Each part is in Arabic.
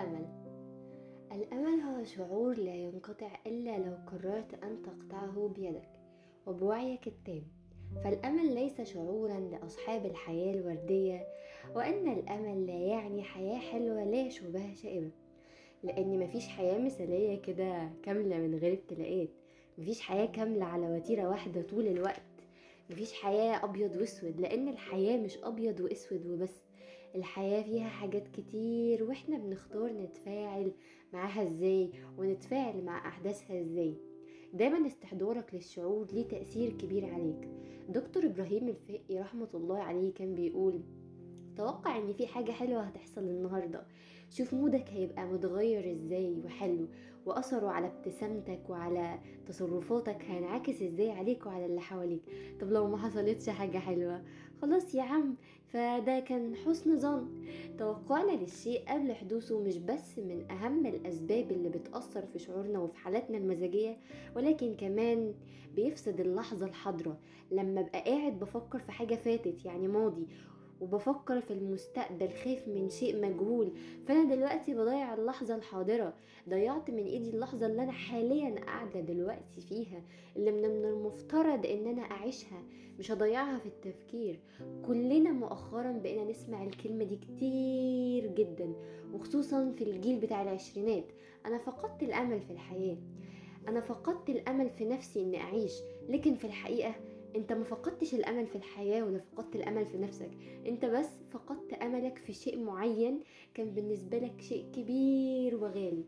الأمل. الأمل هو شعور لا ينقطع إلا لو قررت أن تقطعه بيدك وبوعيك التام. فالأمل ليس شعورا لأصحاب الحياة الوردية وأن الأمل لا يعني حياة حلوة لا شبه شائبة. لأن مفيش حياة مثالية كده كاملة من غير ابتلاءات. مفيش حياة كاملة على وتيرة واحدة طول الوقت. مفيش حياة أبيض وأسود لأن الحياة مش أبيض وأسود وبس. الحياة فيها حاجات كتير وإحنا بنختار نتفاعل معاها إزاي ونتفاعل مع أحداثها إزاي. دايما استحضارك للشعور ليه تأثير كبير عليك. دكتور إبراهيم الفقي رحمة الله عليه كان بيقول توقع إن في حاجة حلوة هتحصل النهاردة. شوف مودك هيبقى متغير إزاي وحلو وأثره على ابتسامتك وعلى تصرفاتك هينعكس إزاي عليك وعلى اللي حواليك. طب لو ما حصلتش حاجة حلوة؟ خلاص يا عم فده كان حسن ظن. توقعنا للشيء قبل حدوثه مش بس من أهم الأسباب اللي بتأثر في شعورنا وفي حالاتنا المزاجية ولكن كمان بيفسد اللحظة الحاضرة. لما أبقى قاعد بفكر في حاجة فاتت يعني ماضي وبفكر في المستقبل خايف من شيء مجهول. فأنا دلوقتي بضيع اللحظة الحاضرة. ضيعت من إيدي اللحظة اللي أنا حاليا قاعدة دلوقتي فيها اللي من المفترض إن أنا أعيشها. مش هضيعها في التفكير. كلنا مؤخرا بقينا نسمع الكلمة دي كتير جدا وخصوصا في الجيل بتاع العشرينات. أنا فقدت الأمل في الحياة. أنا فقدت الأمل في نفسي إني أعيش. لكن في الحقيقة انت ما فقدتش الامل في الحياة ولا فقدت الامل في نفسك. انت بس فقدت املك في شيء معين كان بالنسبة لك شيء كبير وغالي.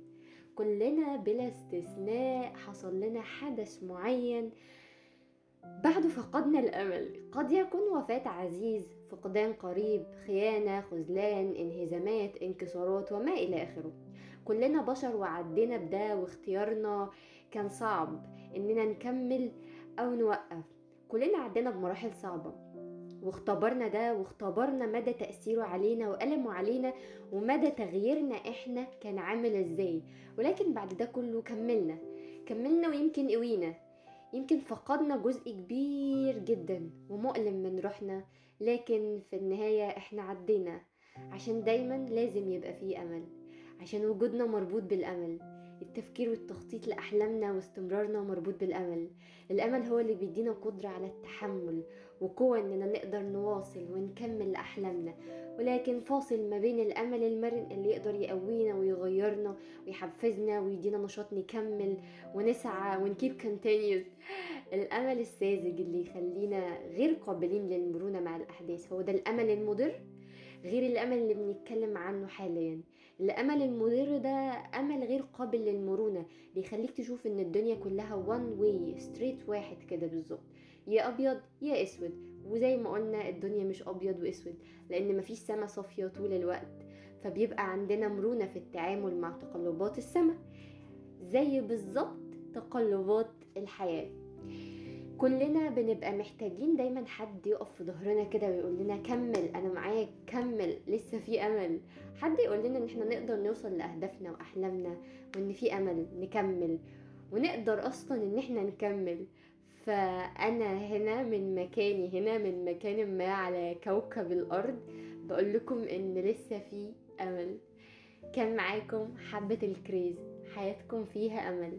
كلنا بلا استثناء حصل لنا حدث معين. بعد فقدنا الامل. قد يكون وفاة عزيز فقدان قريب خيانة خذلان انهزامات انكسارات وما إلى آخره. كلنا بشر وعدينا بده واختيارنا كان صعب إننا نكمل أو نوقف. كلنا عدينا بمراحل صعبة واختبرنا ده واختبرنا مدى تأثيره علينا وألمه علينا ومدى تغييرنا إحنا كان عامل إزاي. ولكن بعد ده كله كملنا كملنا ويمكن قوينا يمكن فقدنا جزء كبير جدا ومؤلم من روحنا لكن في النهاية إحنا عدينا عشان دايما لازم يبقى فيه أمل عشان وجودنا مربوط بالأمل. التفكير والتخطيط لأحلامنا واستمرارنا مربوط بالأمل. الأمل هو اللي بيدينا قدرة على التحمل وقوة إننا نقدر نواصل ونكمل أحلامنا. ولكن فاصل ما بين الأمل المرن اللي يقدر يقوينا ويغيرنا ويحفزنا ويدينا نشاط نكمل ونسعى ون keep continuous الأمل الساذج اللي يخلينا غير قابلين للمرونة مع الأحداث. هو ده الأمل المضر؟ غير الأمل اللي بنتكلم عنه حاليا. الأمل المضر ده أمل غير قابل للمرونة بيخليك تشوف إن الدنيا كلها one way street واحد كده بالظبط. يا أبيض يا أسود. وزي ما قلنا الدنيا مش أبيض وأسود لأن مفيش سما صافية طول الوقت. فبيبقى عندنا مرونة في التعامل مع تقلبات السما زي بالظبط تقلبات الحياة. كلنا بنبقى محتاجين دايما حد يقف في ظهرنا كده ويقول لنا كمل أنا معاك كمل لسه في أمل. حد يقول لنا إن إحنا نقدر نوصل لأهدافنا وأحلامنا وإن في أمل نكمل. ونقدر أصلا إن إحنا نكمل. فأنا هنا من مكاني هنا من مكان ما على كوكب الأرض بقول لكم إن لسه في أمل. كان معاكم حبة الكريز. حياتكم فيها أمل.